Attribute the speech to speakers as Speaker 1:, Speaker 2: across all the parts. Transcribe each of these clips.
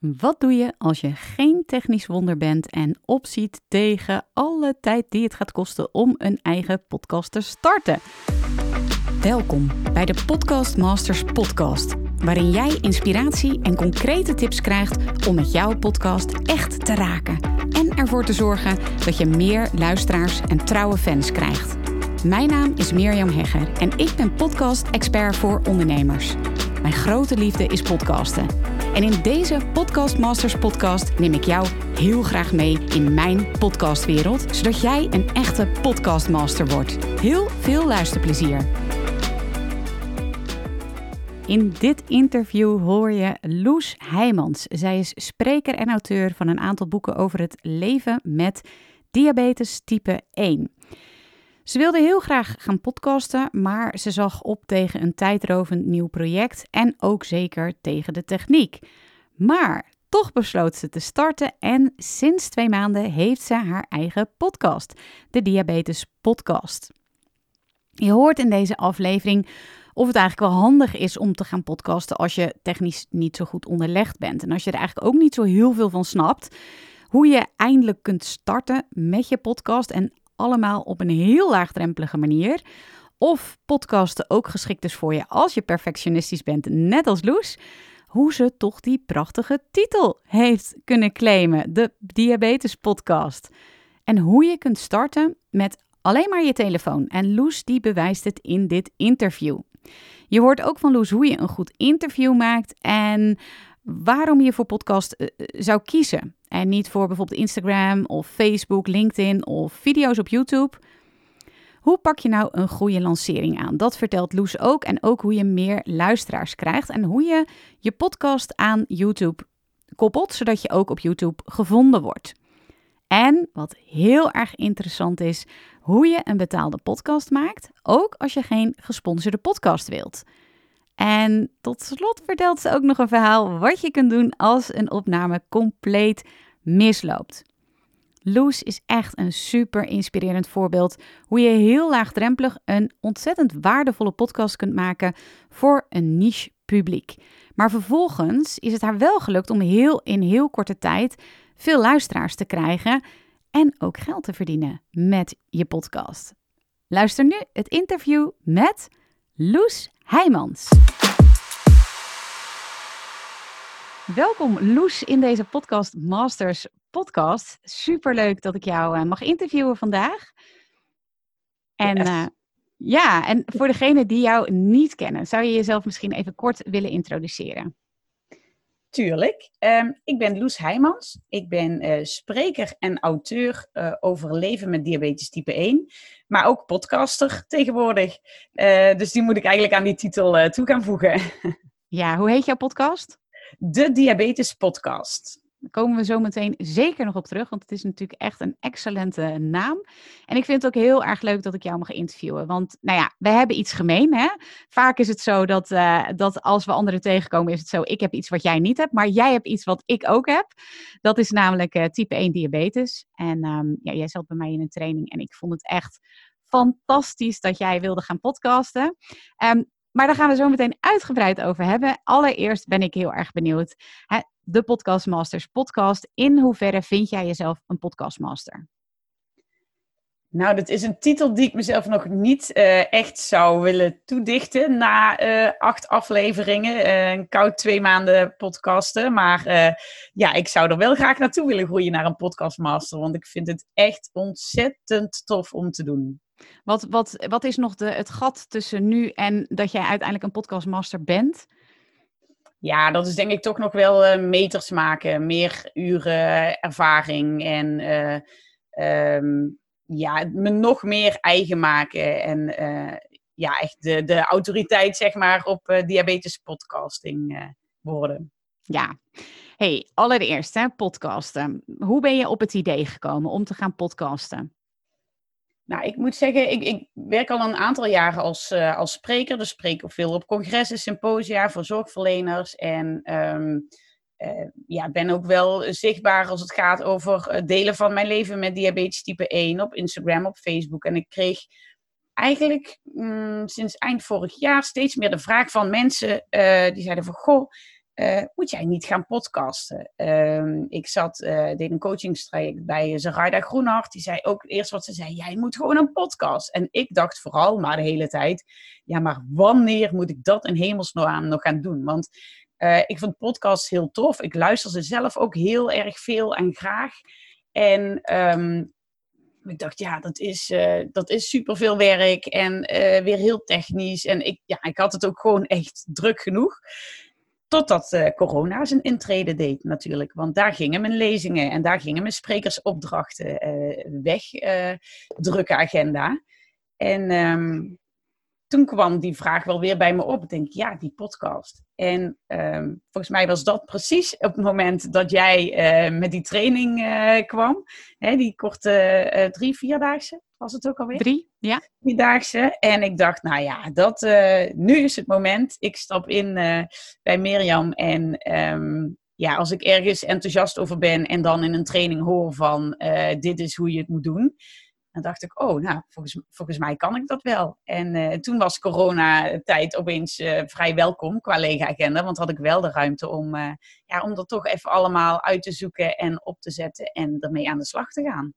Speaker 1: Wat doe je als je geen technisch wonder bent en opziet tegen alle tijd die het gaat kosten om een eigen podcast te starten? Welkom bij de Podcast Masters Podcast, waarin jij inspiratie en concrete tips krijgt om met jouw podcast echt te raken en ervoor te zorgen dat je meer luisteraars en trouwe fans krijgt. Mijn naam is Mirjam Hegger en ik ben podcast-expert voor ondernemers. Mijn grote liefde is podcasten. En in deze Podcast Masters podcast neem ik jou heel graag mee in mijn podcastwereld, zodat jij een echte podcastmaster wordt. Heel veel luisterplezier. In dit interview hoor je Loes Heijmans. Zij is spreker en auteur van een aantal boeken over het leven met diabetes type 1. Ze wilde heel graag gaan podcasten, maar ze zag op tegen een tijdrovend nieuw project en ook zeker tegen de techniek. Maar toch besloot ze te starten en sinds twee maanden heeft ze haar eigen podcast, de Diabetes Podcast. Je hoort in deze aflevering of het eigenlijk wel handig is om te gaan podcasten als je technisch niet zo goed onderlegd bent en als je er eigenlijk ook niet zo heel veel van snapt. Hoe je eindelijk kunt starten met je podcast en allemaal op een heel laagdrempelige manier. Of podcasten ook geschikt is voor je als je perfectionistisch bent, net als Loes. Hoe ze toch die prachtige titel heeft kunnen claimen, de Diabetes Podcast. En hoe je kunt starten met alleen maar je telefoon. En Loes die bewijst het in dit interview. Je hoort ook van Loes hoe je een goed interview maakt en waarom je voor podcast eh, eh, zou kiezen. En niet voor bijvoorbeeld Instagram of Facebook, LinkedIn of video's op YouTube. Hoe pak je nou een goede lancering aan? Dat vertelt Loes ook. En ook hoe je meer luisteraars krijgt. En hoe je je podcast aan YouTube koppelt, zodat je ook op YouTube gevonden wordt. En wat heel erg interessant is, hoe je een betaalde podcast maakt, ook als je geen gesponsorde podcast wilt. En tot slot vertelt ze ook nog een verhaal wat je kunt doen als een opname compleet misloopt. Loes is echt een super inspirerend voorbeeld hoe je heel laagdrempelig een ontzettend waardevolle podcast kunt maken voor een niche publiek. Maar vervolgens is het haar wel gelukt om heel in heel korte tijd veel luisteraars te krijgen en ook geld te verdienen met je podcast. Luister nu het interview met Loes Heijmans. Welkom Loes in deze Podcast Masters podcast. Super leuk dat ik jou uh, mag interviewen vandaag. En yes. uh, ja, en voor degenen die jou niet kennen, zou je jezelf misschien even kort willen introduceren?
Speaker 2: Tuurlijk. Um, ik ben Loes Heijmans. Ik ben uh, spreker en auteur uh, over leven met diabetes type 1. Maar ook podcaster tegenwoordig. Uh, dus die moet ik eigenlijk aan die titel toe gaan voegen.
Speaker 1: Ja, hoe heet jouw podcast?
Speaker 2: De Diabetes Podcast.
Speaker 1: Daar komen we zo meteen zeker nog op terug, want het is natuurlijk echt een excellente naam. En ik vind het ook heel erg leuk dat ik jou mag interviewen. Want nou ja, we hebben iets gemeen. Hè? Vaak is het zo dat, uh, dat als we anderen tegenkomen, is het zo: ik heb iets wat jij niet hebt, maar jij hebt iets wat ik ook heb. Dat is namelijk uh, type 1 diabetes. En um, ja, jij zat bij mij in een training en ik vond het echt fantastisch dat jij wilde gaan podcasten. Um, maar daar gaan we zo meteen uitgebreid over hebben. Allereerst ben ik heel erg benieuwd. Hè, de Podcastmasters podcast. In hoeverre vind jij jezelf een podcastmaster?
Speaker 2: Nou, dat is een titel die ik mezelf nog niet uh, echt zou willen toedichten na uh, acht afleveringen. Uh, een koud twee maanden podcasten. Maar ja, ik zou er wel graag naartoe willen groeien naar een podcastmaster. Want ik vind het echt ontzettend tof om te doen.
Speaker 1: Wat, wat, wat is nog de, het gat tussen nu en dat jij uiteindelijk een podcastmaster bent?
Speaker 2: Ja, dat is denk ik toch nog wel uh, meters maken. Meer uren ervaring en uh, um, ja, me nog meer eigen maken. En uh, ja, echt de, de autoriteit zeg maar op diabetes podcasting worden.
Speaker 1: Ja, hey, allereerst hè, podcasten. Hoe ben je op het idee gekomen om te gaan podcasten?
Speaker 2: Nou, ik moet zeggen, ik, ik werk al een aantal jaren als, uh, als spreker. Dus spreek ik veel op congressen, symposia voor zorgverleners. En um, uh, ja, ben ook wel zichtbaar als het gaat over delen van mijn leven met diabetes type 1 op Instagram, op Facebook. En ik kreeg eigenlijk mm, sinds eind vorig jaar steeds meer de vraag van mensen die zeiden van, goh, uh, moet jij niet gaan podcasten? Ehm, ik zat, uh, deed een coachingstraject bij Zaraida Groenhart. Die zei ook eerst wat ze zei, jij moet gewoon een podcast. En ik dacht vooral, maar de hele tijd, ja, maar wanneer moet ik dat in hemelsnaam nog gaan doen? Want uh, ik vind podcasts heel tof. Ik luister ze zelf ook heel erg veel en graag. En um, ik dacht, ja, dat is, dat is superveel werk en weer heel technisch. En ik, ja, ik had het ook gewoon echt druk genoeg. Totdat uh, corona zijn intrede deed natuurlijk. Want daar gingen mijn lezingen en daar gingen mijn sprekersopdrachten weg. drukke agenda. En um, toen kwam die vraag wel weer bij me op. Ik denk, ja, die podcast. En um, volgens mij was dat precies op het moment dat jij uh, met die training uh, kwam. Hè, die korte uh, drie, vierdaagse was het ook alweer?
Speaker 1: Drie, ja.
Speaker 2: Driedaagse. En ik dacht, nou ja, dat, nu is het moment. Ik stap in bij Mirjam en... Um, ja, als ik ergens enthousiast over ben en dan in een training hoor van dit is hoe je het moet doen, dan dacht ik, oh, nou, volgens, volgens mij kan ik dat wel. En toen was coronatijd opeens vrij welkom qua lege agenda. Want had ik wel de ruimte om, ja, om dat toch even allemaal uit te zoeken en op te zetten en ermee aan de slag te gaan.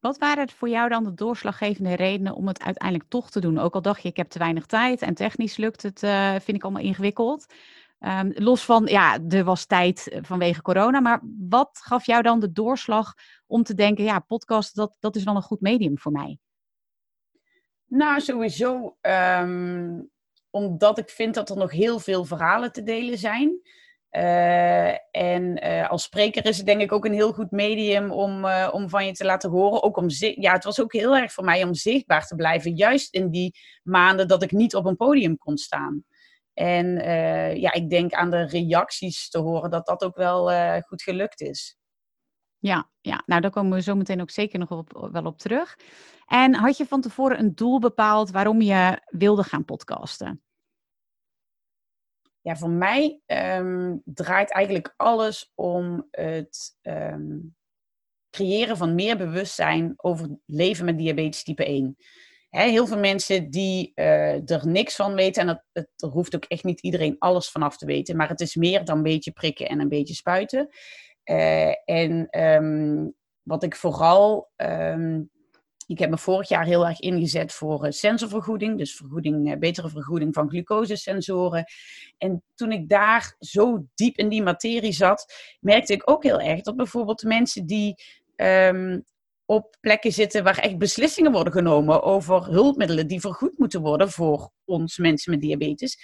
Speaker 1: Wat waren het voor jou dan de doorslaggevende redenen om het uiteindelijk toch te doen? Ook al dacht je, ik heb te weinig tijd en technisch lukt het, vind ik allemaal ingewikkeld. Um, los van, ja, er was tijd vanwege corona, maar wat gaf jou dan de doorslag om te denken, ja, podcast, dat, dat is wel een goed medium voor mij?
Speaker 2: Nou, sowieso um, omdat ik vind dat er nog heel veel verhalen te delen zijn. Uh, en uh, als spreker is het denk ik ook een heel goed medium om, uh, om van je te laten horen. Ook om ja, het was ook heel erg voor mij om zichtbaar te blijven. Juist in die maanden dat ik niet op een podium kon staan. En ja, ik denk aan de reacties te horen dat dat ook wel goed gelukt is.
Speaker 1: Ja, ja, nou daar komen we zo meteen ook zeker nog wel op terug. En had je van tevoren een doel bepaald waarom je wilde gaan podcasten?
Speaker 2: Ja, voor mij um, draait eigenlijk alles om het um, creëren van meer bewustzijn over leven met diabetes type 1. He, heel veel mensen die uh, er niks van weten, en dat, het, er hoeft ook echt niet iedereen alles vanaf te weten, maar het is meer dan een beetje prikken en een beetje spuiten. Uh, en um, wat ik vooral. Ik heb me vorig jaar heel erg ingezet voor uh, sensorvergoeding, dus vergoeding, uh, betere vergoeding van glucosesensoren. En toen ik daar zo diep in die materie zat, merkte ik ook heel erg dat bijvoorbeeld mensen die um, op plekken zitten waar echt beslissingen worden genomen over hulpmiddelen die vergoed moeten worden voor ons mensen met diabetes,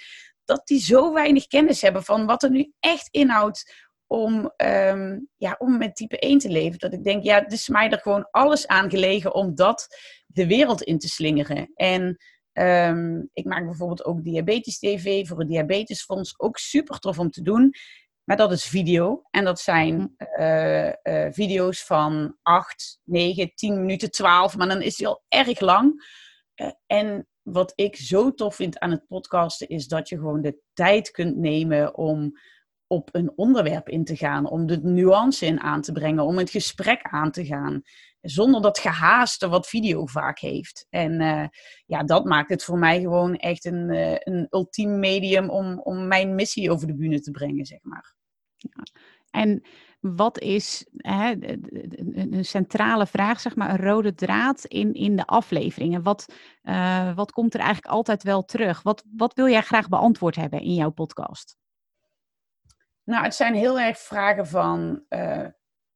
Speaker 2: dat die zo weinig kennis hebben van wat er nu echt inhoudt om, um, ja, om met type 1 te leven. Dat ik denk, ja, het is mij er gewoon alles aan gelegen om dat de wereld in te slingeren. En um, ik maak bijvoorbeeld ook Diabetes TV voor het Diabetesfonds. Ook super tof om te doen. Maar dat is video. En dat zijn uh, uh, video's van 8, 9, 10 minuten, 12. Maar dan is die al erg lang. Uh, en wat ik zo tof vind aan het podcasten is dat je gewoon de tijd kunt nemen om op een onderwerp in te gaan, om de nuance in aan te brengen, om het gesprek aan te gaan, zonder dat gehaaste wat video vaak heeft. En uh, ja, dat maakt het voor mij gewoon echt een, uh, een ultiem medium om, om mijn missie over de bühne te brengen, zeg maar.
Speaker 1: Ja. En wat is hè, een centrale vraag, zeg maar, een rode draad in, in de afleveringen? Wat, uh, wat komt er eigenlijk altijd wel terug? Wat, wat wil jij graag beantwoord hebben in jouw podcast?
Speaker 2: Nou, het zijn heel erg vragen van uh,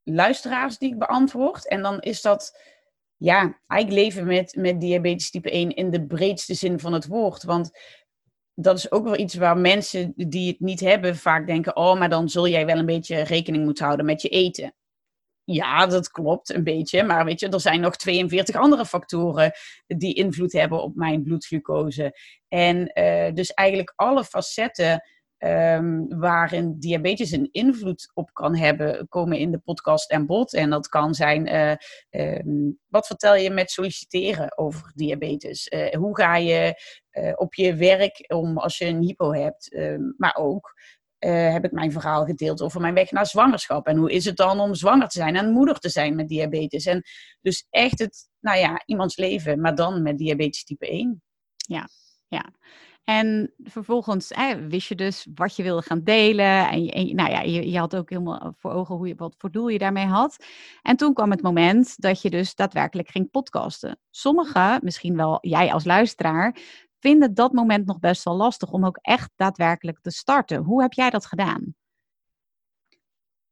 Speaker 2: luisteraars die ik beantwoord. En dan is dat, ja, eigenlijk leven met, met diabetes type 1 in de breedste zin van het woord. Want dat is ook wel iets waar mensen die het niet hebben vaak denken: oh, maar dan zul jij wel een beetje rekening moeten houden met je eten. Ja, dat klopt een beetje. Maar weet je, er zijn nog 42 andere factoren die invloed hebben op mijn bloedglucose. En uh, dus eigenlijk alle facetten um, waarin diabetes een invloed op kan hebben, komen in de podcast en bod. En dat kan zijn, uh, um, wat vertel je met solliciteren over diabetes? Uh, hoe ga je uh, op je werk om als je een hypo hebt? Um, maar ook heb ik mijn verhaal gedeeld over mijn weg naar zwangerschap. En hoe is het dan om zwanger te zijn en moeder te zijn met diabetes? En dus echt het, nou ja, iemands leven, maar dan met diabetes type 1.
Speaker 1: Ja, ja. En vervolgens wist je dus wat je wilde gaan delen. En, je, nou ja, je, je, had ook helemaal voor ogen hoe je, wat voor doel je daarmee had. En toen kwam het moment dat je dus daadwerkelijk ging podcasten. Sommigen, misschien wel jij als luisteraar, vinden dat moment nog best wel lastig om ook echt daadwerkelijk te starten. Hoe heb jij dat gedaan?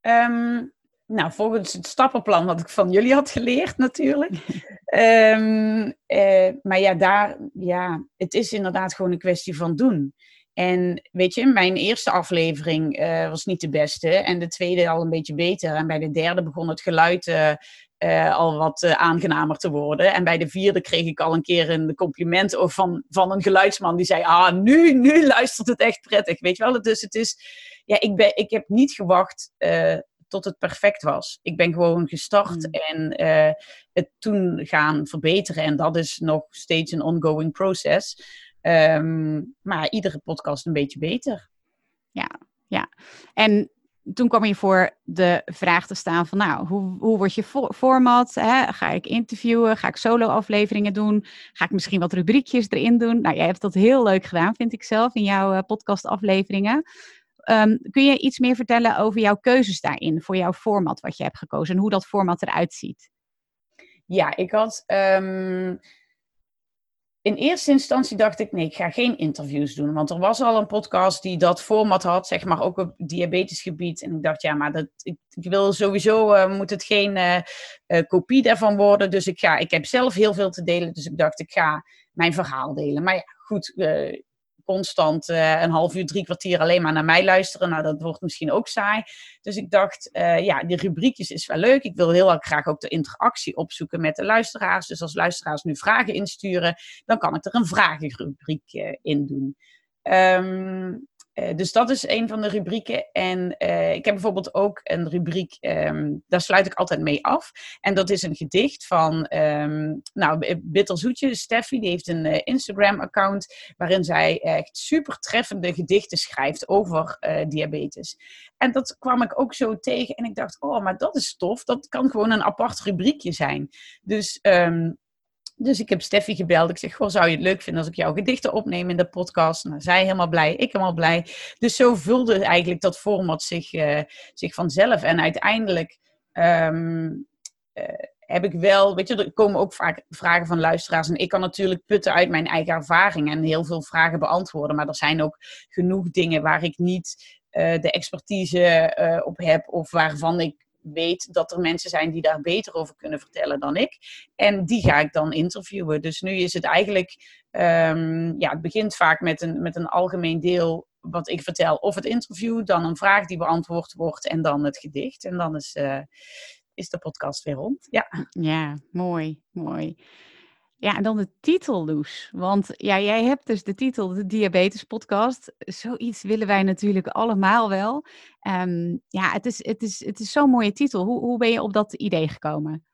Speaker 2: Ehm, nou, volgens het stappenplan wat ik van jullie had geleerd natuurlijk. um, maar ja, daar, ja, het is inderdaad gewoon een kwestie van doen. En weet je, mijn eerste aflevering uh, was niet de beste en de tweede al een beetje beter. En bij de derde begon het geluid uh, al wat aangenamer te worden. En bij de vierde kreeg ik al een keer een compliment van, van een geluidsman die zei: Ah, nu, nu luistert het echt prettig. Weet je wel? Dus het is, ja, ik, ben, ik heb niet gewacht tot het perfect was. Ik ben gewoon gestart hmm. en uh, het toen gaan verbeteren. En dat is nog steeds een ongoing process. Um, maar iedere podcast een beetje beter.
Speaker 1: Ja, ja. En toen kwam je voor de vraag te staan van, nou, hoe, hoe wordt je format? Hè? Ga ik interviewen? Ga ik solo-afleveringen doen? Ga ik misschien wat rubriekjes erin doen? Nou, jij hebt dat heel leuk gedaan, vind ik zelf, in jouw uh, podcast-afleveringen. Ehm, kun je iets meer vertellen over jouw keuzes daarin, voor jouw format wat je hebt gekozen en hoe dat format eruit ziet?
Speaker 2: Ja, ik had. Ehm, in eerste instantie dacht ik, nee, ik ga geen interviews doen. Want er was al een podcast die dat format had, zeg maar ook op diabetesgebied. En ik dacht, ja, maar dat, ik, wil sowieso, uh, moet het geen uh, uh, kopie daarvan worden. Dus ik ga, ik heb zelf heel veel te delen. Dus ik dacht, ik ga mijn verhaal delen. Maar ja, goed, constant uh, een half uur, drie kwartier alleen maar naar mij luisteren. Nou, dat wordt misschien ook saai. Dus ik dacht, uh, ja, die rubriekjes is wel leuk. Ik wil heel erg graag ook de interactie opzoeken met de luisteraars. Dus als luisteraars nu vragen insturen, dan kan ik er een vragenrubriek in doen. Um, uh, dus dat is een van de rubrieken. En uh, ik heb bijvoorbeeld ook een rubriek, um, daar sluit ik altijd mee af. En dat is een gedicht van, um, nou, Bitterzoetje, Steffi, die heeft een uh, Instagram-account waarin zij echt super treffende gedichten schrijft over diabetes. En dat kwam ik ook zo tegen en ik dacht, oh, maar dat is tof. Dat kan gewoon een apart rubriekje zijn. Dus um, dus ik heb Steffi gebeld. Ik zeg, goh, zou je het leuk vinden als ik jouw gedichten opneem in de podcast? Nou, zij helemaal blij, ik helemaal blij. Dus zo vulde eigenlijk dat format zich, uh, zich vanzelf. En uiteindelijk um, uh, heb ik wel, weet je, er komen ook vaak vragen van luisteraars. En ik kan natuurlijk putten uit mijn eigen ervaring en heel veel vragen beantwoorden. Maar er zijn ook genoeg dingen waar ik niet uh, de expertise op heb of waarvan ik weet dat er mensen zijn die daar beter over kunnen vertellen dan ik. En die ga ik dan interviewen. Dus nu is het eigenlijk, um, ja, het begint vaak met een, met een algemeen deel wat ik vertel of het interview, dan een vraag die beantwoord wordt en dan het gedicht. En dan is, uh, is de podcast weer rond. Ja,
Speaker 1: ja mooi, mooi. Ja, en dan de titel, Loes. Want ja, jij hebt dus de titel, de Diabetes Podcast. Zoiets willen wij natuurlijk allemaal wel. Um, ja, het is, het is, het is zo'n mooie titel. Hoe, hoe ben je op dat idee gekomen?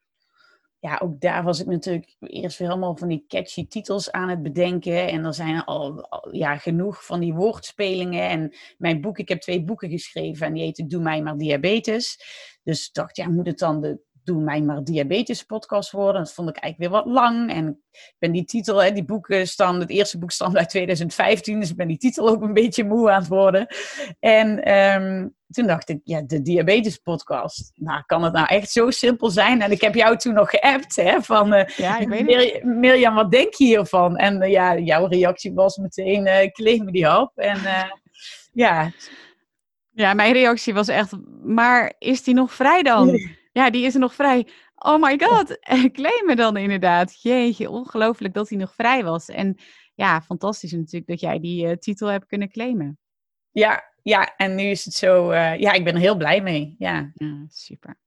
Speaker 2: Ja, ook daar was ik natuurlijk eerst weer allemaal van die catchy titels aan het bedenken. En er zijn al, ja, genoeg van die woordspelingen. En mijn boek, ik heb twee boeken geschreven en die heten Doe mij maar diabetes. Dus ik dacht, ja, moet het dan de doe mij maar diabetes podcast worden. Dat vond ik eigenlijk weer wat lang. En ik ben die titel, hè, die boeken staan, het eerste boek stamt uit 2015, dus ik ben die titel ook een beetje moe aan het worden. En um, toen dacht ik, ja, de diabetes podcast. Nou, kan het nou echt zo simpel zijn? En ik heb jou toen nog geappt, hè, van uh, ja, ik weet Mir Mirjam, wat denk je hiervan? En uh, ja, jouw reactie was meteen, uh, kleed me die op. En ja...
Speaker 1: Ja, mijn reactie was echt, maar is die nog vrij dan? Ja, die is er nog vrij. Oh my god, claim me dan inderdaad. Jeetje, ongelooflijk dat hij nog vrij was. En ja, fantastisch natuurlijk dat jij die uh, titel hebt kunnen claimen.
Speaker 2: Ja, ja, en nu is het zo, uh, ja, ik ben er heel blij mee. Ja,
Speaker 1: ja super.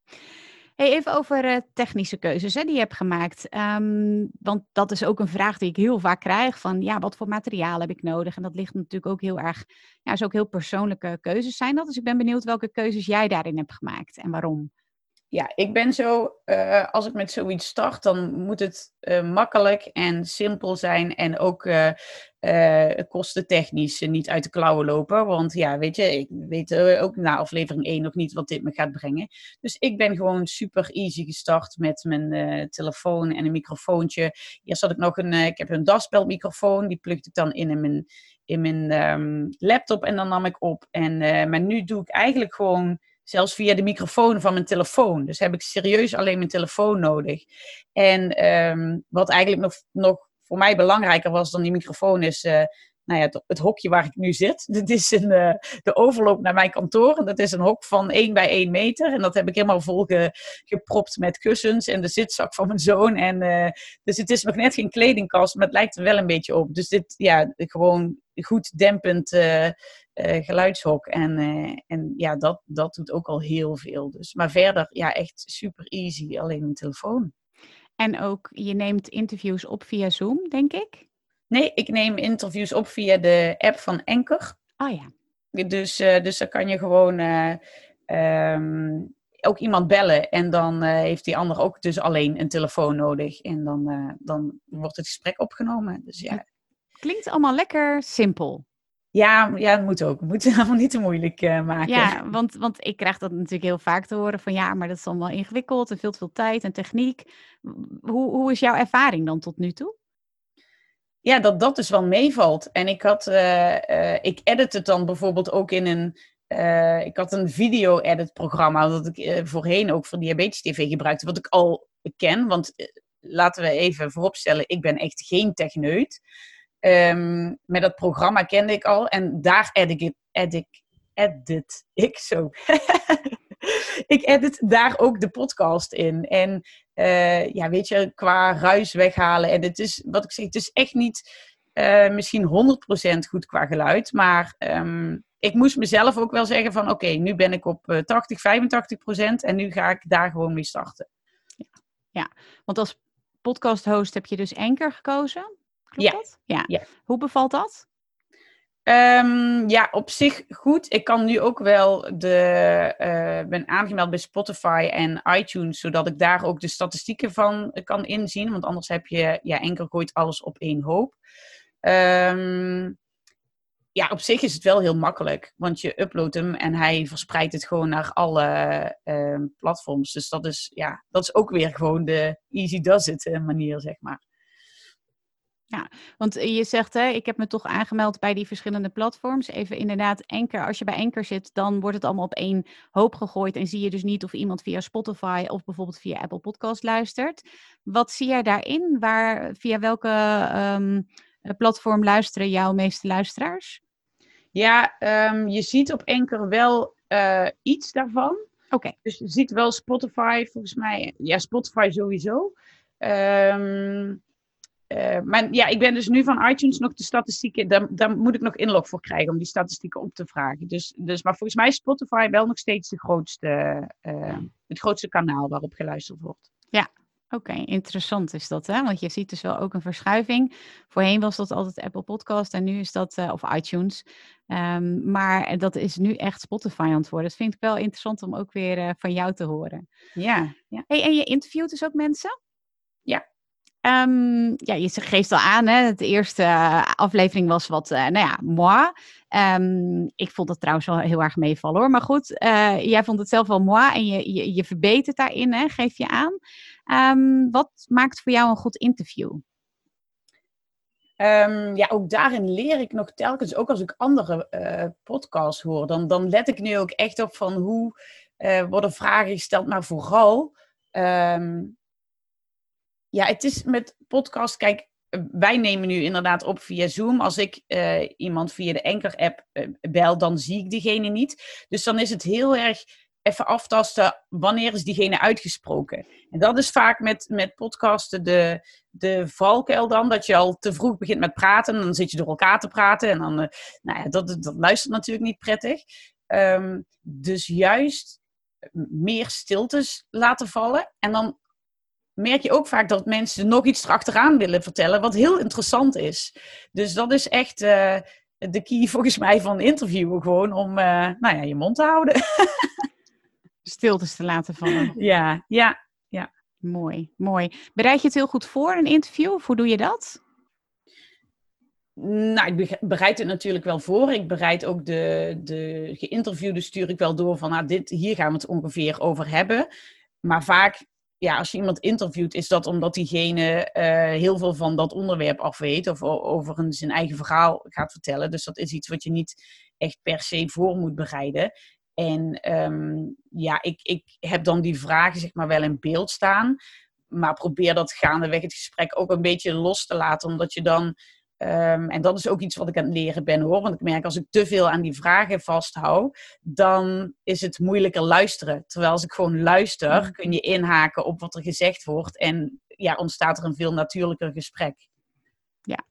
Speaker 1: Hey, even over uh, technische keuzes hè, die je hebt gemaakt. Um, want dat is ook een vraag die ik heel vaak krijg. Van ja, wat voor materiaal heb ik nodig? En dat ligt natuurlijk ook heel erg, ja, is ook heel persoonlijke keuzes zijn dat. Dus ik ben benieuwd welke keuzes jij daarin hebt gemaakt en waarom
Speaker 2: ja, ik ben zo, uh, als ik met zoiets start, dan moet het uh, makkelijk en simpel zijn en ook uh, kostentechnisch niet uit de klauwen lopen. Want ja, weet je, ik weet ook na aflevering 1 nog niet wat dit me gaat brengen. Dus ik ben gewoon super easy gestart met mijn telefoon en een microfoontje. Eerst had ik nog een, ik heb een daspeldmicrofoon, die plukte ik dan in in mijn in mijn ehm, laptop en dan nam ik op. En, maar nu doe ik eigenlijk gewoon zelfs via de microfoon van mijn telefoon. Dus heb ik serieus alleen mijn telefoon nodig. En ehm, wat eigenlijk nog, nog voor mij belangrijker was dan die microfoon is nou ja, het, hokje waar ik nu zit. Dit is een, uh, de overloop naar mijn kantoor. En dat is een hok van 1 bij 1 meter. En dat heb ik helemaal vol gepropt met kussens en de zitzak van mijn zoon. En, uh, dus het is nog net geen kledingkast, maar het lijkt er wel een beetje op. Dus dit, ja, gewoon goed dempend uh, geluidshok. En, en ja, dat, dat doet ook al heel veel. Dus. Maar verder, ja, echt super easy. Alleen een telefoon.
Speaker 1: En ook, je neemt interviews op via Zoom, denk ik?
Speaker 2: Nee, ik neem interviews op via de app van Enker.
Speaker 1: Oh ja.
Speaker 2: Dus, uh, dus dan kan je gewoon uh, um, ook iemand bellen. En dan uh, heeft die ander ook dus alleen een telefoon nodig. En dan, dan wordt het gesprek opgenomen. Dus ja.
Speaker 1: Klinkt allemaal lekker simpel.
Speaker 2: Ja, ja, het moet ook. Het moet allemaal niet te moeilijk maken.
Speaker 1: Ja, want, want ik krijg dat natuurlijk heel vaak te horen van ja, maar dat is allemaal ingewikkeld en veel te veel tijd en techniek. Hoe, hoe is jouw ervaring dan tot nu toe?
Speaker 2: Ja, dat dat dus wel meevalt. En ik had, uh, uh, ik edit het dan bijvoorbeeld ook in een, uh, ik had een video-edit programma dat ik voorheen ook voor Diabetes TV gebruikte, wat ik al ken. Want laten we even vooropstellen, ik ben echt geen techneut. Um, met dat programma kende ik al en daar edit ik, edit, edit ik zo. ik edit daar ook de podcast in. En uh, ja, weet je, qua ruis weghalen. En het is, wat ik zeg, het is echt niet uh, misschien 100% goed qua geluid. Maar um, ik moest mezelf ook wel zeggen van oké, nu ben ik op 80, eh, 85% en nu ga ik daar gewoon mee starten.
Speaker 1: Ja, ja. want als podcast host heb je dus Anchor gekozen. Klopt
Speaker 2: ja.
Speaker 1: dat? Ja. ja. Hoe bevalt dat?
Speaker 2: Um, ja, op zich goed. Ik kan nu ook wel de. Uh, ben aangemeld bij Spotify en iTunes, zodat ik daar ook de statistieken van kan inzien. Want anders heb je. Ja, enkel gooit alles op één hoop. Um, ja, op zich is het wel heel makkelijk. Want je uploadt hem en hij verspreidt het gewoon naar alle uh, platforms. Dus dat is, ja, dat is ook weer gewoon de easy does it eh, manier, zeg maar.
Speaker 1: Ja, want eh, je zegt, hè, ik heb me toch aangemeld bij die verschillende platforms. Even inderdaad, Anchor, als je bij Anchor zit, dan wordt het allemaal op één hoop gegooid. En zie je dus niet of iemand via Spotify of bijvoorbeeld via Apple Podcast luistert. Wat zie jij daarin? Waar, via welke um, platform luisteren jouw meeste luisteraars?
Speaker 2: Ja, um, je ziet op Anchor wel uh, iets daarvan.
Speaker 1: Oké. Okay.
Speaker 2: Dus je ziet wel Spotify, volgens mij. Ja, Spotify sowieso. Um, uh, maar ja, ik ben dus nu van iTunes nog de statistieken, daar, daar moet ik nog inlog voor krijgen om die statistieken op te vragen. Dus, dus, maar volgens mij is Spotify wel nog steeds de grootste, uh, het grootste kanaal waarop geluisterd wordt.
Speaker 1: Ja, oké, interessant is dat, hè? Want je ziet dus wel ook een verschuiving. Voorheen was dat altijd Apple Podcast en nu is dat, uh, of iTunes. Um, maar dat is nu echt Spotify aan het worden. Dat vind ik wel interessant om ook weer van jou te horen.
Speaker 2: Ja. ja.
Speaker 1: Hey, en je interviewt dus ook mensen?
Speaker 2: Ja,
Speaker 1: Um, ja, je geeft al aan, hè, de eerste uh, aflevering was wat, uh, nou ja, moi. Um, ik vond het trouwens wel heel erg meevallen hoor. Maar goed, uh, jij vond het zelf wel moi en je, je, je verbetert daarin, hè, geef je aan. Um, wat maakt voor jou een goed interview?
Speaker 2: Ja, ook daarin leer ik nog telkens, ook als ik andere podcasts hoor, dan, dan let ik nu ook echt op van hoe worden vragen gesteld, maar vooral ja, het is met podcast, kijk, wij nemen nu inderdaad op via Zoom. Als ik uh, iemand via de Anchor-app uh, bel, dan zie ik diegene niet. Dus dan is het heel erg even aftasten, wanneer is diegene uitgesproken? En dat is vaak met, met podcasten de, de valkuil dan, dat je al te vroeg begint met praten. Dan zit je door elkaar te praten en dan, uh, nou ja, dat, dat luistert natuurlijk niet prettig. Um, dus juist meer stiltes laten vallen en dan merk je ook vaak dat mensen nog iets erachteraan willen vertellen, wat heel interessant is. Dus dat is echt uh, de key volgens mij van interviewen, gewoon om uh, nou ja, je mond te houden.
Speaker 1: Stiltes te laten vallen.
Speaker 2: Ja, ja, ja.
Speaker 1: Mooi, mooi. Bereid je het heel goed voor, een interview, of hoe doe je dat?
Speaker 2: Nou, ik bereid het natuurlijk wel voor. Ik bereid ook de, de geïnterviewde stuur ik wel door van, nou, dit, hier gaan we het ongeveer over hebben. Maar vaak ja, als je iemand interviewt, is dat omdat diegene heel veel van dat onderwerp af weet of over zijn eigen verhaal gaat vertellen. Dus dat is iets wat je niet echt per se voor moet bereiden. En ehm, ja, ik, ik heb dan die vragen zeg maar wel in beeld staan. Maar probeer dat gaandeweg het gesprek ook een beetje los te laten. Omdat je dan, ehm, en dat is ook iets wat ik aan het leren ben hoor. Want ik merk als ik te veel aan die vragen vasthoud, dan is het moeilijker luisteren. Terwijl als ik gewoon luister, mm. kun je inhaken op wat er gezegd wordt. En ja, ontstaat er een veel natuurlijker gesprek.
Speaker 1: Ja,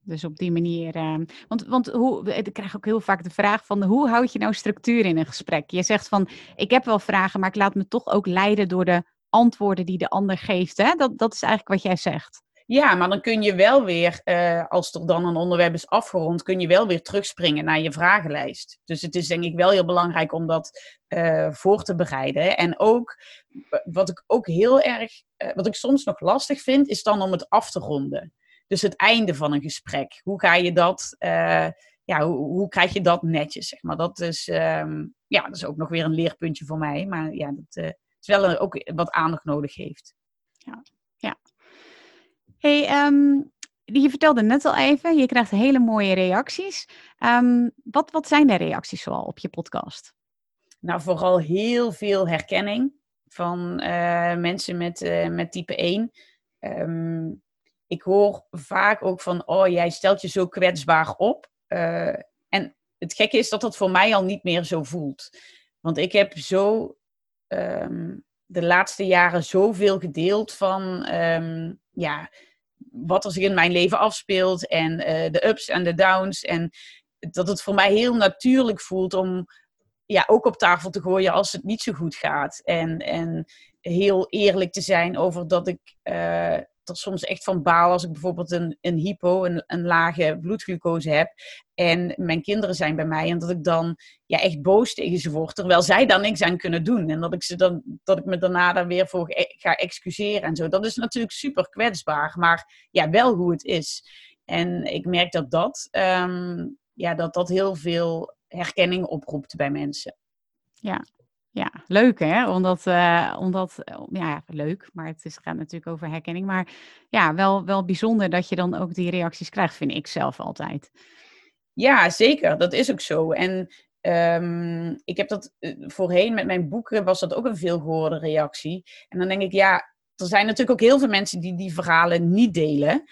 Speaker 1: dus op die manier. Uh, want, want hoe, ik krijg ook heel vaak de vraag van hoe houd je nou structuur in een gesprek? Je zegt van ik heb wel vragen, maar ik laat me toch ook leiden door de antwoorden die de ander geeft. Hè? Dat, dat is eigenlijk wat jij zegt.
Speaker 2: Ja, maar dan kun je wel weer, uh, als er dan een onderwerp is afgerond, kun je wel weer terugspringen naar je vragenlijst. Dus het is denk ik wel heel belangrijk om dat uh, voor te bereiden. En ook, wat ik ook heel erg, uh, wat ik soms nog lastig vind, is dan om het af te ronden. Dus het einde van een gesprek. Hoe ga je dat, ja, hoe, hoe, krijg je dat netjes, zeg maar. Dat is, um, ja, dat is ook nog weer een leerpuntje voor mij. Maar ja, dat Terwijl er ook wat aandacht nodig heeft.
Speaker 1: Ja. Hey, um, je vertelde net al even, je krijgt hele mooie reacties. Um, wat, wat zijn de reacties zoal op je podcast?
Speaker 2: Nou, vooral heel veel herkenning van uh, mensen met, uh, met type 1. Um, ehm, ik hoor vaak ook van, oh, jij stelt je zo kwetsbaar op. Uh, en het gekke is dat dat voor mij al niet meer zo voelt. Want ik heb zo de laatste jaren zoveel gedeeld van ja, wat er zich in mijn leven afspeelt en uh, de ups en de downs. En dat het voor mij heel natuurlijk voelt om ja, ook op tafel te gooien als het niet zo goed gaat. En, en heel eerlijk te zijn over dat ik uh, er soms echt van baal als ik bijvoorbeeld een, een hypo, een, een lage bloedglucose heb. En mijn kinderen zijn bij mij. En dat ik dan ja, echt boos tegen ze word. Terwijl zij daar niks aan kunnen doen. En dat ik, ze dan, dat ik me daarna dan weer voor ga excuseren en zo. Dat is natuurlijk super kwetsbaar. Maar ja, wel hoe het is. En ik merk dat dat, um, ja, dat, dat heel veel herkenning oproept bij mensen.
Speaker 1: Ja, ja, leuk hè? Omdat, uh, omdat ja, leuk, maar het is, gaat natuurlijk over herkenning. Maar ja, wel, wel bijzonder dat je dan ook die reacties krijgt, vind ik zelf altijd.
Speaker 2: Ja, zeker. Dat is ook zo. En um, ik heb dat eh, voorheen met mijn boeken, was dat ook een veelgehoorde reactie. En dan denk ik, ja, er zijn natuurlijk ook heel veel mensen die die verhalen niet delen.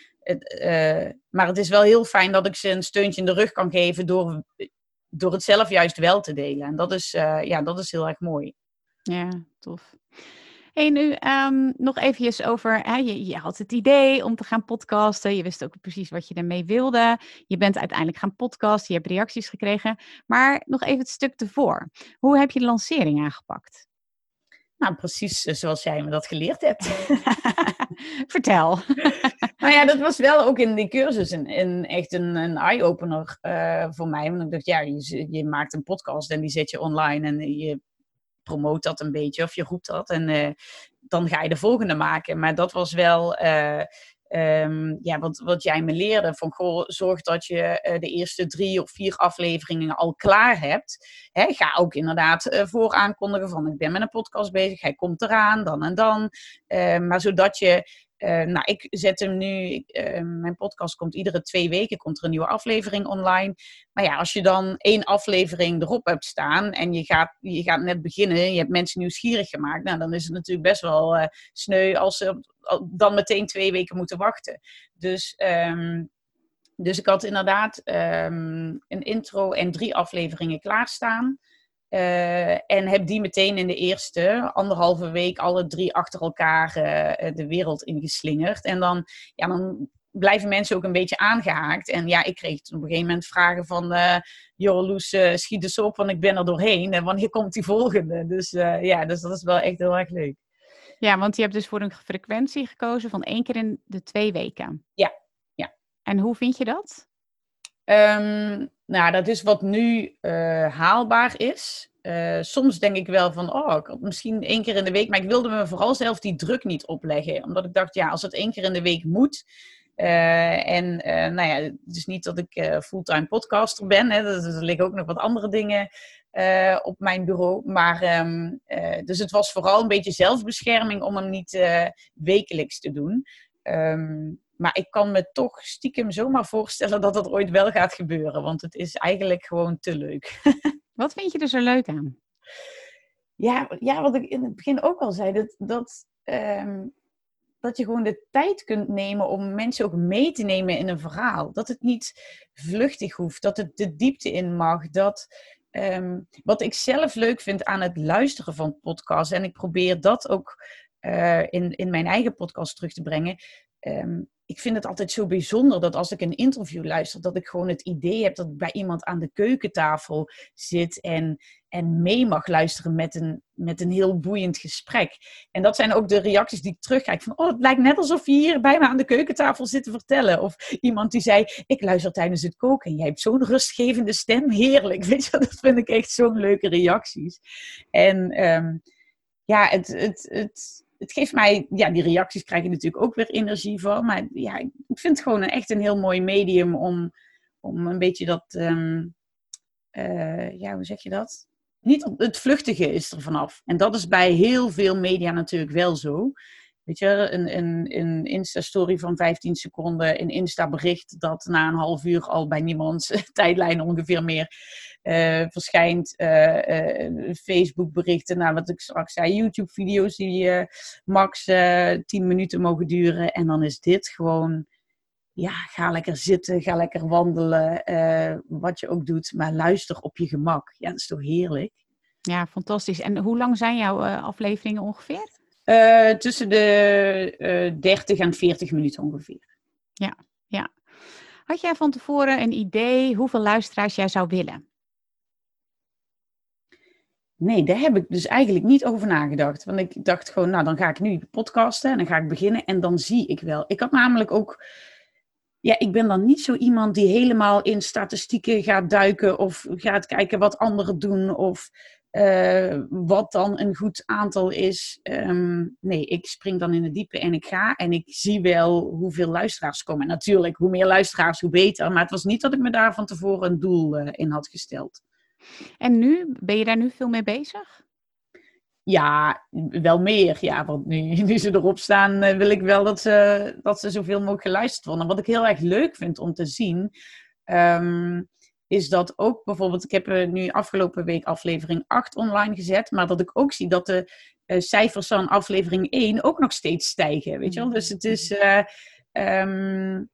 Speaker 2: Maar het is wel heel fijn dat ik ze een steuntje in de rug kan geven door door het zelf juist wel te delen. En dat is, uh, ja, dat is heel erg mooi.
Speaker 1: Ja, tof. Hey, nu um, nog eventjes over, hè, je, je, had het idee om te gaan podcasten. Je wist ook precies wat je ermee wilde. Je bent uiteindelijk gaan podcasten, je hebt reacties gekregen. Maar nog even het stuk ervoor. Hoe heb je de lancering aangepakt?
Speaker 2: Nou, precies zoals jij me dat geleerd hebt.
Speaker 1: Vertel.
Speaker 2: nou ja, dat was wel ook in die cursus een, een echt een, een eye-opener uh, voor mij. Want ik dacht, ja, je, je, maakt een podcast en die zet je online en je promoot dat een beetje of je roept dat. En uh, dan ga je de volgende maken. Maar dat was wel... Uh, Um, ja, wat, wat jij me leerde, van zorg dat je uh, de eerste drie of vier afleveringen al klaar hebt. Hè, ga ook inderdaad uh, voor aankondigen van ik ben met een podcast bezig, hij komt eraan, dan en dan. Uh, maar zodat je uh, nou, ik zet hem nu, uh, mijn podcast komt iedere twee weken, komt er een nieuwe aflevering online. Maar ja, als je dan één aflevering erop hebt staan en je gaat, je gaat net beginnen, je hebt mensen nieuwsgierig gemaakt, nou, dan is het natuurlijk best wel uh, sneu als ze dan meteen twee weken moeten wachten. Dus, um, dus ik had inderdaad um, een intro en drie afleveringen klaarstaan. Uh, en heb die meteen in de eerste anderhalve week alle drie achter elkaar uh, de wereld ingeslingerd. En dan, ja, dan blijven mensen ook een beetje aangehaakt. En ja, ik kreeg op een gegeven moment vragen van... Uh, joh, Loes, schiet eens op, want ik ben er doorheen. En wanneer komt die volgende? Dus ja, dus dat is wel echt heel erg leuk.
Speaker 1: Ja, want je hebt dus voor een frequentie gekozen van één keer in de twee weken.
Speaker 2: Ja, ja.
Speaker 1: En hoe vind je dat?
Speaker 2: Um, nou, dat is wat nu uh, haalbaar is. Uh, soms denk ik wel van, oh, misschien één keer in de week. Maar ik wilde me vooral zelf die druk niet opleggen. Omdat ik dacht, ja, als het één keer in de week moet. Uh, en nou ja, het is niet dat ik fulltime podcaster ben. Hè, er, er liggen ook nog wat andere dingen op mijn bureau. Maar, ehm, dus het was vooral een beetje zelfbescherming om hem niet wekelijks te doen. Ehm, maar ik kan me toch stiekem zomaar voorstellen dat het ooit wel gaat gebeuren. Want het is eigenlijk gewoon te leuk.
Speaker 1: Wat vind je er zo leuk aan?
Speaker 2: Ja, ja wat ik in het begin ook al zei. Dat, dat, ehm, dat je gewoon de tijd kunt nemen om mensen ook mee te nemen in een verhaal. Dat het niet vluchtig hoeft. Dat het de diepte in mag. Dat, ehm, wat ik zelf leuk vind aan het luisteren van podcasts. En ik probeer dat ook uh, in, in mijn eigen podcast terug te brengen. Ehm, ik vind het altijd zo bijzonder dat als ik een interview luister, dat ik gewoon het idee heb dat ik bij iemand aan de keukentafel zit en, en mee mag luisteren met een, met een heel boeiend gesprek. En dat zijn ook de reacties die ik terugkrijg van, oh, het lijkt net alsof je hier bij me aan de keukentafel zit te vertellen. Of iemand die zei, ik luister tijdens het koken en jij hebt zo'n rustgevende stem, heerlijk. Weet je, dat vind ik echt zo'n leuke reacties. En um, ja, het, het, het, het geeft mij, ja, die reacties krijg je natuurlijk ook weer energie van. Maar ja, ik vind het gewoon echt een heel mooi medium om, om een beetje dat, um, ja, hoe zeg je dat? Niet het vluchtige is er vanaf. En dat is bij heel veel media natuurlijk wel zo. Weet je, een, een, een Insta-story van 15 seconden, een Insta-bericht dat na een half uur al bij niemands tijdlijn ongeveer meer uh, verschijnt. Uh, uh, Facebook-berichten, nou wat ik straks zei, YouTube-video's die max 10 minuten mogen duren. En dan is dit gewoon, ja, ga lekker zitten, ga lekker wandelen, wat je ook doet, maar luister op je gemak. Ja, dat is toch heerlijk?
Speaker 1: Ja, fantastisch. En hoe lang zijn jouw afleveringen ongeveer?
Speaker 2: Uh, tussen de uh, 30 en 40 minuten ongeveer.
Speaker 1: Ja, ja. Had jij van tevoren een idee hoeveel luisteraars jij zou willen?
Speaker 2: Nee, daar heb ik dus eigenlijk niet over nagedacht. Want ik dacht gewoon, nou dan ga ik nu podcasten en dan ga ik beginnen en dan zie ik wel. Ik had namelijk ook, ja, ik ben dan niet zo iemand die helemaal in statistieken gaat duiken of gaat kijken wat anderen doen of uh, wat dan een goed aantal is. Um, nee, ik spring dan in het diepe en ik ga. En ik zie wel hoeveel luisteraars komen. natuurlijk, hoe meer luisteraars, hoe beter. Maar het was niet dat ik me daar van tevoren een doel uh, in had gesteld.
Speaker 1: En nu, ben je daar nu veel mee bezig?
Speaker 2: Ja, wel meer. Ja, want nu, nu ze erop staan, uh, wil ik wel dat ze, dat ze zoveel mogelijk geluisterd worden. Wat ik heel erg leuk vind om te zien. Um, is dat ook bijvoorbeeld, ik heb nu afgelopen week aflevering 8 online gezet, maar dat ik ook zie dat de uh, cijfers van aflevering 1 ook nog steeds stijgen. Weet je wel? Dus het is. Uh, um,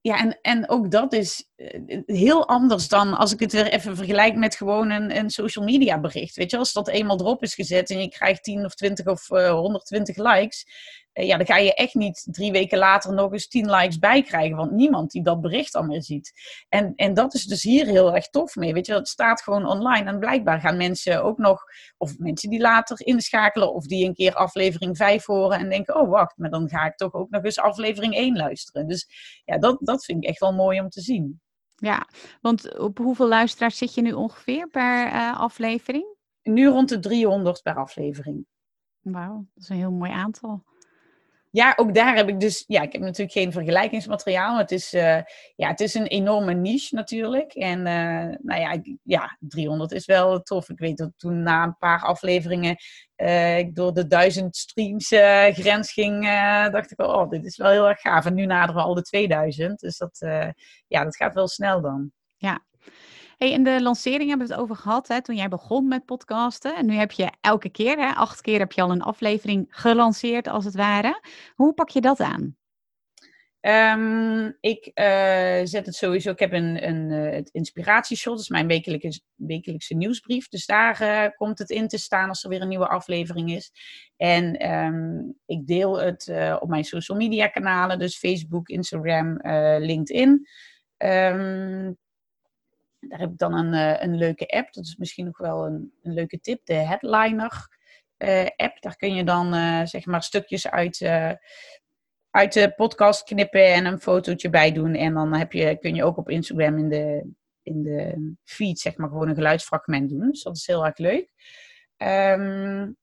Speaker 2: ja, en, en ook dat is eh, heel anders dan als ik het weer even vergelijk met gewoon een, een social media bericht. Weet je, als dat eenmaal erop is gezet en je krijgt 10 of 20 of uh, 120 likes, uh, ja, dan ga je echt niet drie weken later nog eens 10 likes bij krijgen, want niemand die dat bericht dan meer ziet. En, en dat is dus hier heel erg tof mee. Weet je, het staat gewoon online en blijkbaar gaan mensen ook nog, of mensen die later inschakelen of die een keer aflevering 5 horen en denken, oh wacht, maar dan ga ik toch ook nog eens aflevering 1 luisteren. Dus ja, dat, dat vind ik echt wel mooi om te zien.
Speaker 1: Ja, want op hoeveel luisteraars zit je nu ongeveer per uh, aflevering?
Speaker 2: Nu rond de 300 per aflevering.
Speaker 1: Wauw, dat is een heel mooi aantal
Speaker 2: ja, ook daar heb ik dus, ja, ik heb natuurlijk geen vergelijkingsmateriaal. Het is, uh, ja, het is een enorme niche natuurlijk. En uh, nou ja, ja, 300 is wel tof. Ik weet dat toen na een paar afleveringen uh, ik door de duizend streams grens ging, dacht ik wel, oh, dit is wel heel erg gaaf. En nu naderen we al de 2000. Dus dat, ja, dat gaat wel snel dan.
Speaker 1: Ja, Hey, in de lancering hebben we het over gehad hè, toen jij begon met podcasten. En nu heb je elke keer, hè, acht keer heb je al een aflevering gelanceerd als het ware. Hoe pak je dat aan?
Speaker 2: Um, ik uh, zet het sowieso. Ik heb een, een uh, het inspiratieshot, dat is mijn wekelijkse, wekelijkse nieuwsbrief. Dus daar uh, komt het in te staan als er weer een nieuwe aflevering is. En um, ik deel het op mijn social media kanalen, dus Facebook, Instagram, LinkedIn. Um, daar heb ik dan een, uh, een leuke app. Dat is misschien nog wel een, een leuke tip. De Headliner uh, app. Daar kun je dan uh, zeg maar stukjes uit, uit de podcast knippen en een fotootje bij doen. En dan heb je, kun je ook op Instagram in de, in de feed zeg maar gewoon een geluidsfragment doen. Dus dat is heel erg leuk. Um,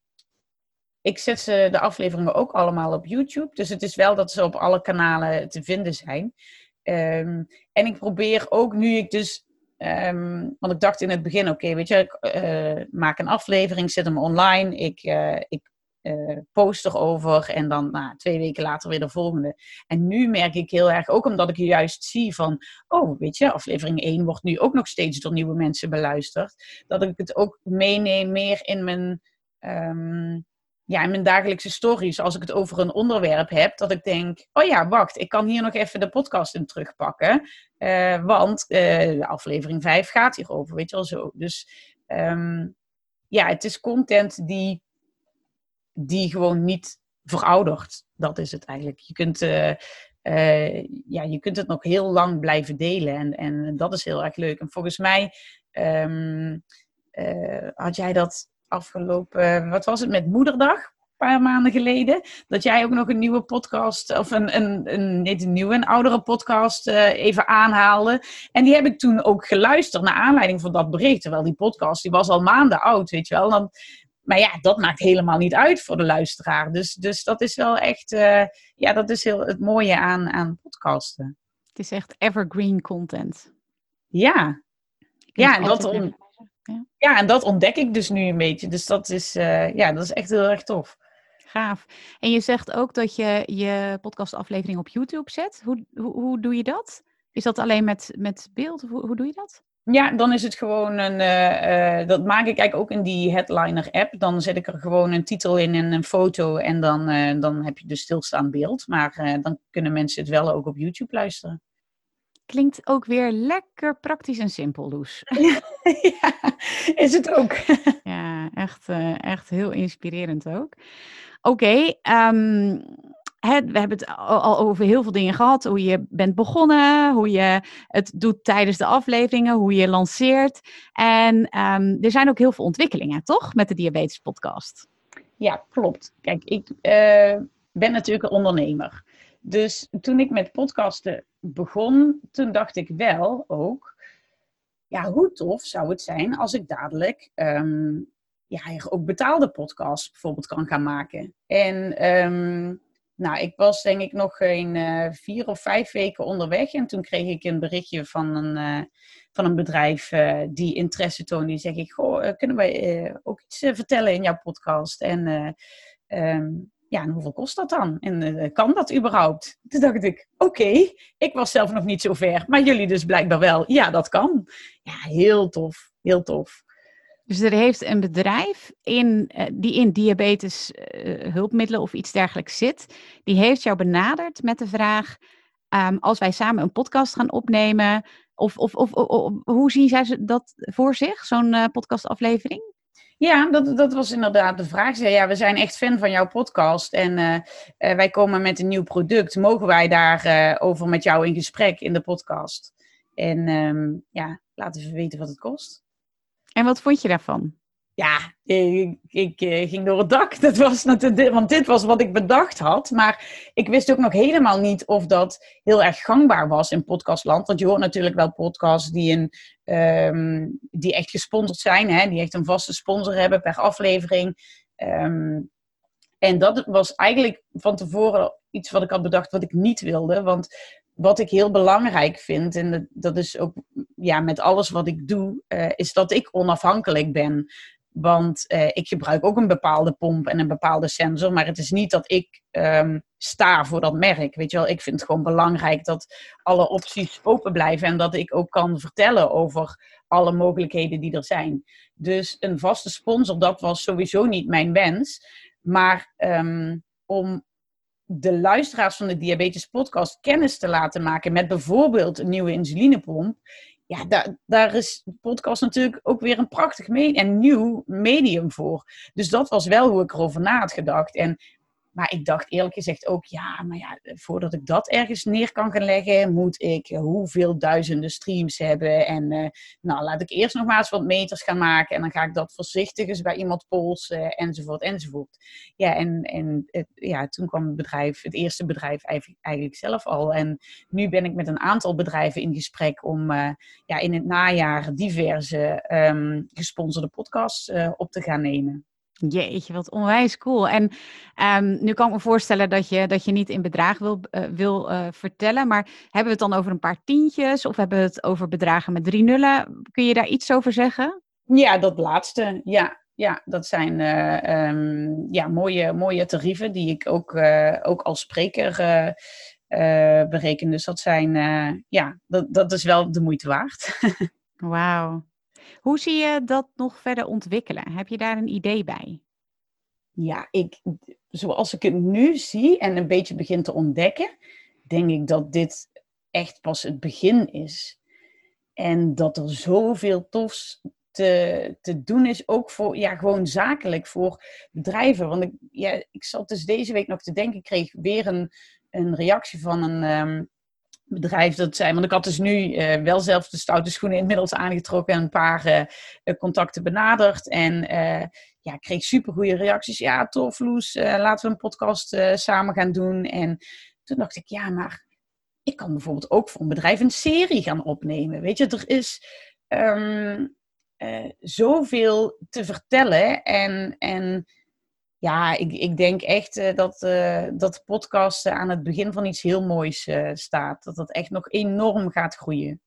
Speaker 2: ik zet ze de afleveringen ook allemaal op YouTube. Dus het is wel dat ze op alle kanalen te vinden zijn. Um, en ik probeer ook nu ik dus ehm, want ik dacht in het begin, oké, weet je, ik maak een aflevering, zet hem online, ik, ik uh, post erover en dan nou, twee weken later weer de volgende. En nu merk ik heel erg, ook omdat ik juist zie van, oh, weet je, aflevering 1 wordt nu ook nog steeds door nieuwe mensen beluisterd, dat ik het ook meeneem meer in mijn, um, ja, in mijn dagelijkse stories. Als ik het over een onderwerp heb, dat ik denk, oh ja, wacht, ik kan hier nog even de podcast in terugpakken, uh, want uh, aflevering 5 gaat hierover, weet je wel zo. Dus um, ja, het is content die die gewoon niet veroudert. Dat is het eigenlijk. Je kunt, uh, ja, je kunt het nog heel lang blijven delen. En, en dat is heel erg leuk. En volgens mij uh, had jij dat afgelopen, wat was het, met Moederdag? Een paar maanden geleden. Dat jij ook nog een nieuwe podcast, of een, een, een niet een nieuwe, een oudere podcast even aanhaalde. En die heb ik toen ook geluisterd naar aanleiding van dat bericht. Terwijl die podcast, die was al maanden oud, weet je wel. dan maar ja, dat maakt helemaal niet uit voor de luisteraar. Dus, dus dat is wel echt, uh, ja, dat is heel het mooie aan, aan podcasten.
Speaker 1: Het is echt evergreen content.
Speaker 2: Ja. Ja en, dat on... ja. ja. en dat ontdek ik dus nu een beetje. Dus dat is, uh, ja, dat is echt heel erg tof.
Speaker 1: Gaaf. En je zegt ook dat je je podcastaflevering op YouTube zet. Hoe, hoe, hoe doe je dat? Is dat alleen met, met beeld? Hoe, hoe doe je dat?
Speaker 2: Ja, dan is het gewoon een. Uh, uh, dat maak ik eigenlijk ook in die headliner app. Dan zet ik er gewoon een titel in en een foto. En dan, uh, dan heb je dus stilstaand beeld. Maar dan kunnen mensen het wel ook op YouTube luisteren.
Speaker 1: Klinkt ook weer lekker praktisch en simpel, Loes.
Speaker 2: ja, is het ook.
Speaker 1: ja, echt, echt heel inspirerend ook. Oké, ehm, we hebben het al over heel veel dingen gehad. Hoe je bent begonnen, hoe je het doet tijdens de afleveringen, hoe je lanceert. En ehm, er zijn ook heel veel ontwikkelingen, toch? Met de Diabetes Podcast.
Speaker 2: Ja, klopt. Kijk, ik uh, ben natuurlijk een ondernemer. Dus toen ik met podcasten begon, toen dacht ik wel ook, ja, hoe tof zou het zijn als ik dadelijk um, ja, ook betaalde podcasts bijvoorbeeld kan gaan maken. En um, nou, ik was denk ik nog geen uh, vier of vijf weken onderweg. En toen kreeg ik een berichtje van een, uh, van een bedrijf uh, die interesse toonde. Die zeg ik, goh, kunnen wij ook iets vertellen in jouw podcast? En um, ja, en hoeveel kost dat dan? En kan dat überhaupt? Toen dacht ik, oké, ik was zelf nog niet zo ver. Maar jullie dus blijkbaar wel. Ja, dat kan. Ja, heel tof. Heel tof.
Speaker 1: Dus er heeft een bedrijf in, uh, die in diabetes uh, hulpmiddelen of iets dergelijks zit, die heeft jou benaderd met de vraag, um, als wij samen een podcast gaan opnemen, of, of, of, hoe zien zij dat voor zich, zo'n uh, podcastaflevering?
Speaker 2: Ja, dat, dat was inderdaad de vraag. Ja, we zijn echt fan van jouw podcast en wij komen met een nieuw product. Mogen wij daarover over met jou in gesprek in de podcast? En um, ja, laat even weten wat het kost.
Speaker 1: En wat vond je daarvan?
Speaker 2: Ja, ik, ik, eh, ging door het dak. Dat was natuurlijk, want dit was wat ik bedacht had. Maar ik wist ook nog helemaal niet of dat heel erg gangbaar was in podcastland. Want je hoort natuurlijk wel podcasts die, in, um, die echt gesponsord zijn. Hè? Die echt een vaste sponsor hebben per aflevering. Um, en dat was eigenlijk van tevoren iets wat ik had bedacht wat ik niet wilde. Want wat ik heel belangrijk vind, en dat is ook ja, met alles wat ik doe, uh, is dat ik onafhankelijk ben. Want uh, ik gebruik ook een bepaalde pomp en een bepaalde sensor, maar het is niet dat ik um, sta voor dat merk. Weet je wel, ik vind het gewoon belangrijk dat alle opties open blijven en dat ik ook kan vertellen over alle mogelijkheden die er zijn. Dus een vaste sponsor, dat was sowieso niet mijn wens. Maar um, om de luisteraars van de Diabetes Podcast kennis te laten maken met bijvoorbeeld een nieuwe insulinepomp. Ja, daar, daar is de podcast natuurlijk ook weer een prachtig en nieuw medium voor. Dus dat was wel hoe ik erover na had gedacht. En maar ik dacht eerlijk gezegd ook, ja, maar ja, voordat ik dat ergens neer kan gaan leggen, moet ik hoeveel duizenden streams hebben. En uh, nou, laat ik eerst nog maar eens wat meters gaan maken. En dan ga ik dat voorzichtig eens bij iemand polsen, enzovoort, enzovoort. Ja, en, en ja, toen kwam het bedrijf, het eerste bedrijf eigenlijk zelf al. En nu ben ik met een aantal bedrijven in gesprek om uh, ja, in het najaar diverse um, gesponsorde podcasts uh, op te gaan nemen.
Speaker 1: Jeetje, wat onwijs cool. En ehm, nu kan ik me voorstellen dat je, dat je niet in bedrag wil, uh, wil uh, vertellen, maar hebben we het dan over een paar tientjes of hebben we het over bedragen met drie nullen? Kun je daar iets over zeggen?
Speaker 2: Ja, dat laatste. Ja, ja dat zijn uh, um, ja, mooie, mooie tarieven die ik ook, ook als spreker bereken. Dus dat zijn, ja, dat, dat is wel de moeite waard.
Speaker 1: Wauw. Hoe zie je dat nog verder ontwikkelen? Heb je daar een idee bij?
Speaker 2: Ja, ik, zoals ik het nu zie en een beetje begin te ontdekken, denk ik dat dit echt pas het begin is. En dat er zoveel tofs te, te doen is, ook voor, ja, gewoon zakelijk voor bedrijven. Want ik, ja, ik zat dus deze week nog te denken, ik kreeg weer een, een reactie van een, ehm, bedrijf dat zijn. Want ik had dus nu uh, wel zelf de stoute schoenen inmiddels aangetrokken en een paar uh, contacten benaderd. En uh, ja, kreeg super goede reacties. Ja, tof, Loes, laten we een podcast samen gaan doen. En toen dacht ik, ja, maar ik kan bijvoorbeeld ook voor een bedrijf een serie gaan opnemen. Weet je, er is um, zoveel te vertellen. En, en ja, ik, ik denk echt uh, dat, uh, dat de podcast aan het begin van iets heel moois uh, staat. Dat dat echt nog enorm gaat groeien.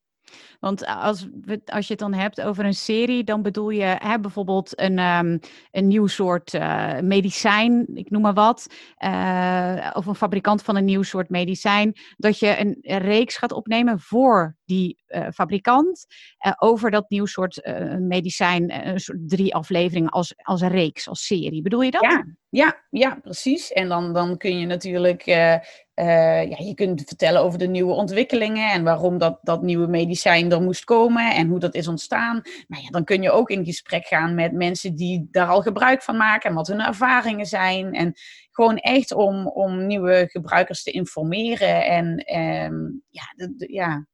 Speaker 1: Want als, we, als je het dan hebt over een serie, dan bedoel je hè, bijvoorbeeld een, um, een nieuw soort uh, medicijn, ik noem maar wat, uh, of een fabrikant van een nieuw soort medicijn, dat je een, reeks gaat opnemen voor die fabrikant over dat nieuw soort medicijn, een soort drie afleveringen als, als reeks, als serie. Bedoel je dat?
Speaker 2: Ja, ja, ja precies. En dan, dan kun je natuurlijk ja, je kunt vertellen over de nieuwe ontwikkelingen en waarom dat, dat nieuwe medicijn er moest komen en hoe dat is ontstaan. Maar ja, dan kun je ook in gesprek gaan met mensen die daar al gebruik van maken en wat hun ervaringen zijn. En gewoon echt om, om nieuwe gebruikers te informeren. En um, ja, de, de, ja,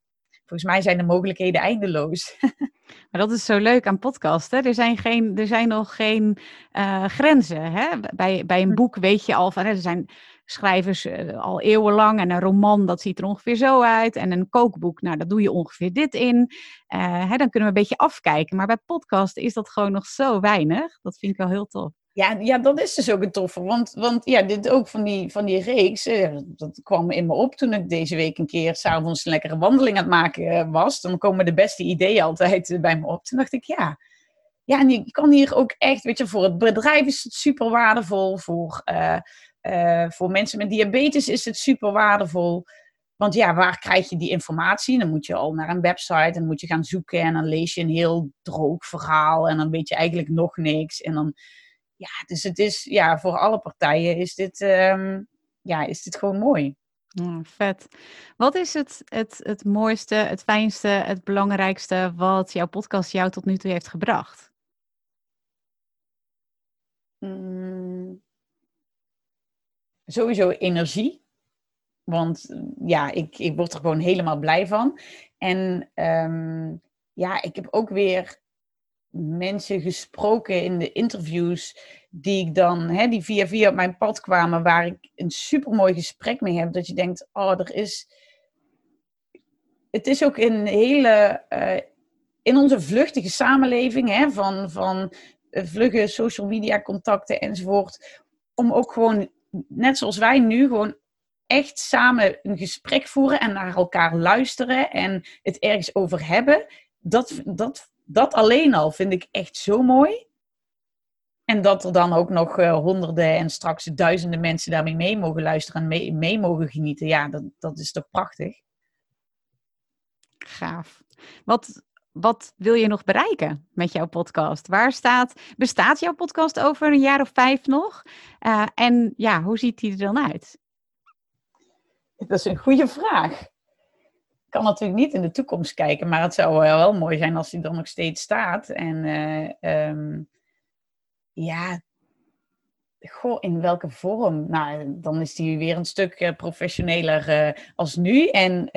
Speaker 2: volgens mij zijn de mogelijkheden eindeloos.
Speaker 1: Maar dat is zo leuk aan podcasten. Er zijn, geen, er zijn nog geen uh, grenzen. Hè? Bij, bij een hm. boek weet je al van er zijn schrijvers uh, al eeuwenlang. En een roman, dat ziet er ongeveer zo uit. En een kookboek, nou, daar doe je ongeveer dit in. Uh, hè, dan kunnen we een beetje afkijken. Maar bij podcasten is dat gewoon nog zo weinig. Dat vind ik wel heel tof.
Speaker 2: Ja, ja, dat is dus ook een toffe. Want, want ja, dit ook van die, van die reeks, eh, dat kwam in me op toen ik deze week een keer s'avonds een lekkere wandeling aan het maken was. Dan komen de beste ideeën altijd bij me op. Toen dacht ik, ja, ja, en je kan hier ook echt, weet je, voor het bedrijf is het super waardevol. Voor, uh, voor mensen met diabetes is het super waardevol. Want ja, waar krijg je die informatie? Dan moet je al naar een website en dan moet je gaan zoeken en dan lees je een heel droog verhaal en dan weet je eigenlijk nog niks. En dan ja, dus het is, ja, voor alle partijen is dit, um, ja, is dit gewoon mooi.
Speaker 1: Vet. Wat is het, het, het mooiste, het fijnste, het belangrijkste wat jouw podcast jou tot nu toe heeft gebracht?
Speaker 2: Mm, sowieso energie. Want ja, ik, ik word er gewoon helemaal blij van. En um, ja, ik heb ook weer mensen gesproken in de interviews die ik dan, hè, die via via op mijn pad kwamen, waar ik een supermooi gesprek mee heb. Dat je denkt, oh, er is. Het is ook een hele. Uh, in onze vluchtige samenleving, hè, van, van vlugge social media contacten enzovoort, om ook gewoon, net zoals wij nu, gewoon echt samen een gesprek voeren en naar elkaar luisteren en het ergens over hebben. Dat, dat dat alleen al vind ik echt zo mooi. En dat er dan ook nog uh, honderden en straks duizenden mensen daarmee mee mogen luisteren en mee, mee mogen genieten. Ja, dat, dat is toch prachtig.
Speaker 1: Gaaf. Wat, wat wil je nog bereiken met jouw podcast? Waar staat, bestaat jouw podcast over een jaar of vijf nog? Uh, en ja, hoe ziet die er dan uit?
Speaker 2: Dat is een goede vraag kan natuurlijk niet in de toekomst kijken, maar het zou wel mooi zijn als hij dan nog steeds staat. En uh, um, ja, goh, in welke vorm? Nou, dan is die weer een stuk uh, professioneler uh, als nu. En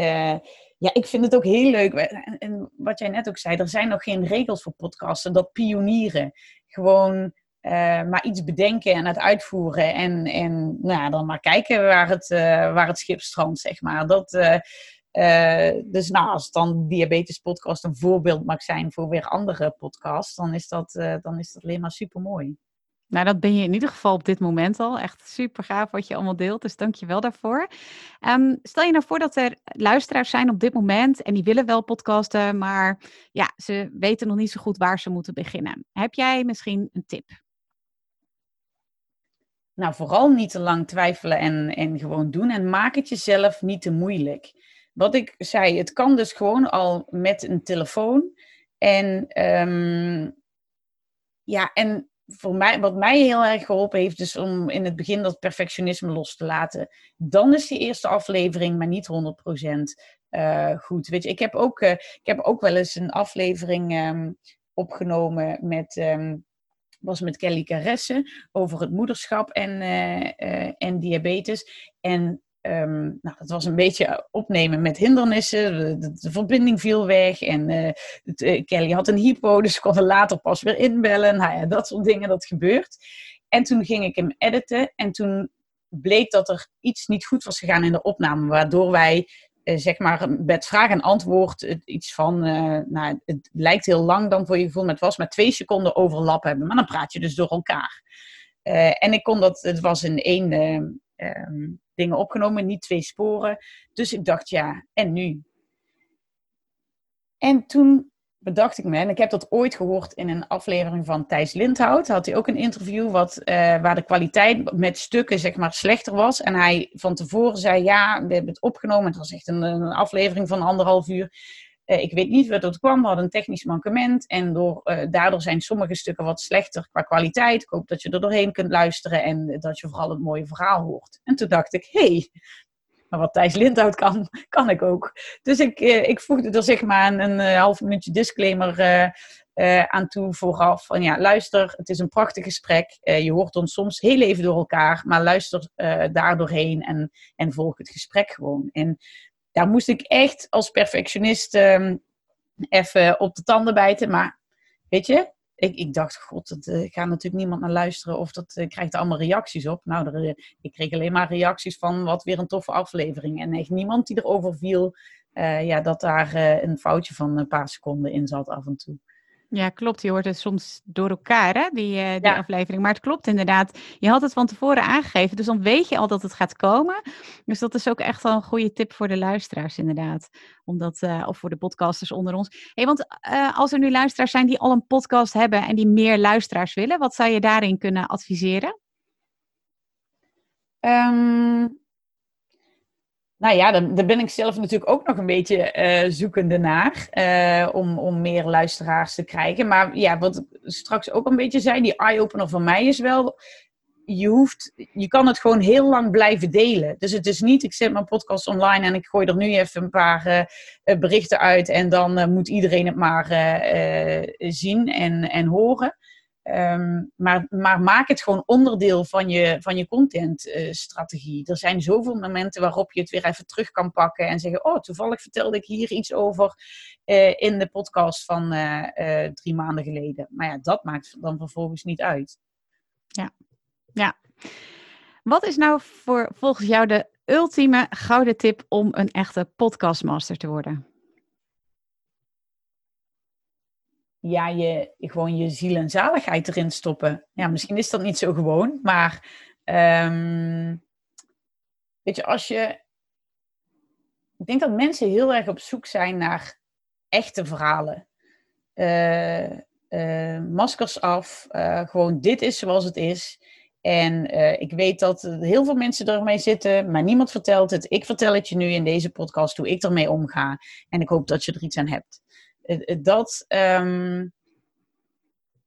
Speaker 2: ja, ik vind het ook heel leuk. En, en, wat jij net ook zei, er zijn nog geen regels voor podcasten. Dat pionieren. Gewoon maar iets bedenken en het uitvoeren. En, en nou, dan maar kijken waar het, waar het schip strandt, zeg maar. Dat uh, dus nou, als dan Diabetes Podcast een voorbeeld mag zijn voor weer andere podcasts, dan is dat, dan is dat alleen maar super mooi.
Speaker 1: Nou, dat ben je in ieder geval op dit moment al. Echt super gaaf wat je allemaal deelt. Dus dank je wel daarvoor. Um, stel je nou voor dat er luisteraars zijn op dit moment en die willen wel podcasten, maar ja, ze weten nog niet zo goed waar ze moeten beginnen. Heb jij misschien een tip?
Speaker 2: Nou, vooral niet te lang twijfelen en, en gewoon doen. En maak het jezelf niet te moeilijk. Wat ik zei, het kan dus gewoon al met een telefoon. En um, ja, en voor mij, wat mij heel erg geholpen heeft, is om in het begin dat perfectionisme los te laten. Dan is die eerste aflevering, maar niet 100% uh, eh, goed. Weet je, ik heb ook, uh, ik heb ook wel eens een aflevering um, opgenomen met. Um, was met Kelly Caresse over het moederschap en, uh, en diabetes. En Um, nou, dat was een beetje opnemen met hindernissen. De, verbinding viel weg. En het, uh, Kelly had een hypo, dus kon er later pas weer inbellen. Nou ja, dat soort dingen, dat gebeurt. En toen ging ik hem editen. En toen bleek dat er iets niet goed was gegaan in de opname. Waardoor wij, uh, zeg maar, met vraag en antwoord iets van... nou, het lijkt heel lang dan voor je gevoel, maar het was maar twee seconden overlap hebben. Maar dan praat je dus door elkaar. en ik kon dat, het was in één... Um, dingen opgenomen, niet twee sporen. Dus ik dacht, ja, en nu? En toen bedacht ik me, en ik heb dat ooit gehoord in een aflevering van Thijs Lindhout, had hij ook een interview wat, uh, waar de kwaliteit met stukken zeg maar slechter was. En hij van tevoren zei, ja, we hebben het opgenomen, het was echt een aflevering van anderhalf uur. Uh, ik weet niet wat het kwam, we hadden een technisch mankement en door, uh, daardoor zijn sommige stukken wat slechter qua kwaliteit. Ik hoop dat je er doorheen kunt luisteren en dat je vooral het mooie verhaal hoort. En toen dacht ik, hé, hey, maar wat Thijs Lindhout kan, kan ik ook. Dus ik, uh, ik voegde er zeg maar een, een half minuutje disclaimer aan toe vooraf. Van ja, luister, het is een prachtig gesprek. je hoort ons soms heel even door elkaar, maar luister daar doorheen en, en volg het gesprek gewoon. En daar moest ik echt als perfectionist um, even op de tanden bijten. Maar weet je, ik, ik dacht, god, dat uh, gaat natuurlijk niemand naar luisteren of dat uh, krijgt allemaal reacties op. Nou, er, uh, ik kreeg alleen maar reacties van wat weer een toffe aflevering. En echt niemand die erover viel ja, dat daar een foutje van een paar seconden in zat af en toe.
Speaker 1: Ja, klopt. Je hoort het soms door elkaar, hè, die, uh, die aflevering. Maar het klopt inderdaad. Je had het van tevoren aangegeven, dus dan weet je al dat het gaat komen. Dus dat is ook echt wel een goede tip voor de luisteraars, inderdaad. Omdat, uh, of voor de podcasters onder ons. Hey, want uh, als er nu luisteraars zijn die al een podcast hebben en die meer luisteraars willen, wat zou je daarin kunnen adviseren?
Speaker 2: Um, nou ja, daar, ben ik zelf natuurlijk ook nog een beetje uh, zoekende naar. Uh, om, om meer luisteraars te krijgen. Maar ja, wat straks ook een beetje zei, die eye-opener van mij is wel. Je, hoeft, je kan het gewoon heel lang blijven delen. Dus het is niet, ik zet mijn podcast online en ik gooi er nu even een paar uh, berichten uit. En dan moet iedereen het maar zien en, en horen. Um, maar, maar, maak het gewoon onderdeel van je, van je contentstrategie. Uh, er zijn zoveel momenten waarop je het weer even terug kan pakken en zeggen: Oh, toevallig vertelde ik hier iets over uh, in de podcast van uh, drie maanden geleden. Maar ja, dat maakt dan vervolgens niet uit.
Speaker 1: Ja, ja. Wat is nou voor, volgens jou de ultieme gouden tip om een echte podcastmaster te worden?
Speaker 2: Ja, je, gewoon je ziel en zaligheid erin stoppen. Ja, misschien is dat niet zo gewoon, maar um, weet je, als je. Ik denk dat mensen heel erg op zoek zijn naar echte verhalen. Uh, uh, maskers af, uh, gewoon dit is zoals het is. En ik weet dat heel veel mensen ermee zitten, maar niemand vertelt het. Ik vertel het je nu in deze podcast hoe ik ermee omga. En ik hoop dat je er iets aan hebt dat, um,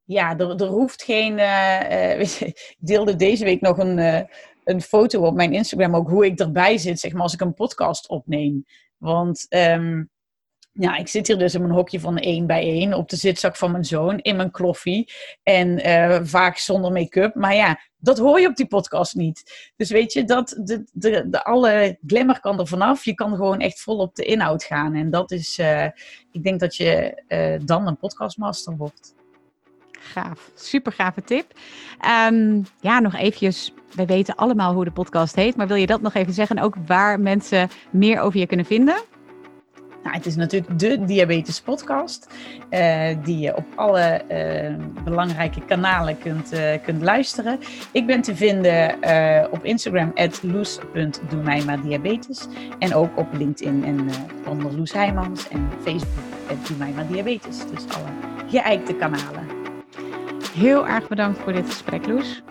Speaker 2: ja, er, er hoeft geen. Uh, ik deelde deze week nog een, uh, een foto op mijn Instagram, ook hoe ik erbij zit, zeg maar, als ik een podcast opneem. Want um, ja, ik zit hier dus in mijn hokje van één bij één op de zitzak van mijn zoon in mijn kloffie. En uh, vaak zonder make-up. Maar ja, dat hoor je op die podcast niet. Dus weet je, dat, de, de, de, alle glimmer kan er vanaf. Je kan gewoon echt vol op de inhoud gaan. En dat is, uh, ik denk dat je uh, dan een podcastmaster wordt.
Speaker 1: Gaaf, super gave tip. Um, ja, nog eventjes, wij weten allemaal hoe de podcast heet. Maar wil je dat nog even zeggen? En ook waar mensen meer over je kunnen vinden?
Speaker 2: Nou, het is natuurlijk de Diabetes Podcast, uh, die je op alle uh, belangrijke kanalen kunt, uh, kunt luisteren. Ik ben te vinden op Instagram, loes.doemijmaardiabetes. En ook op LinkedIn en onder Loes Heijmans en Facebook, Diabetes. Dus alle geëikte kanalen.
Speaker 1: Heel erg bedankt voor dit gesprek, Loes.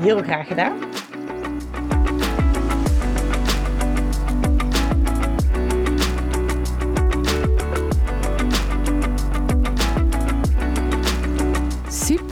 Speaker 2: Heel graag gedaan.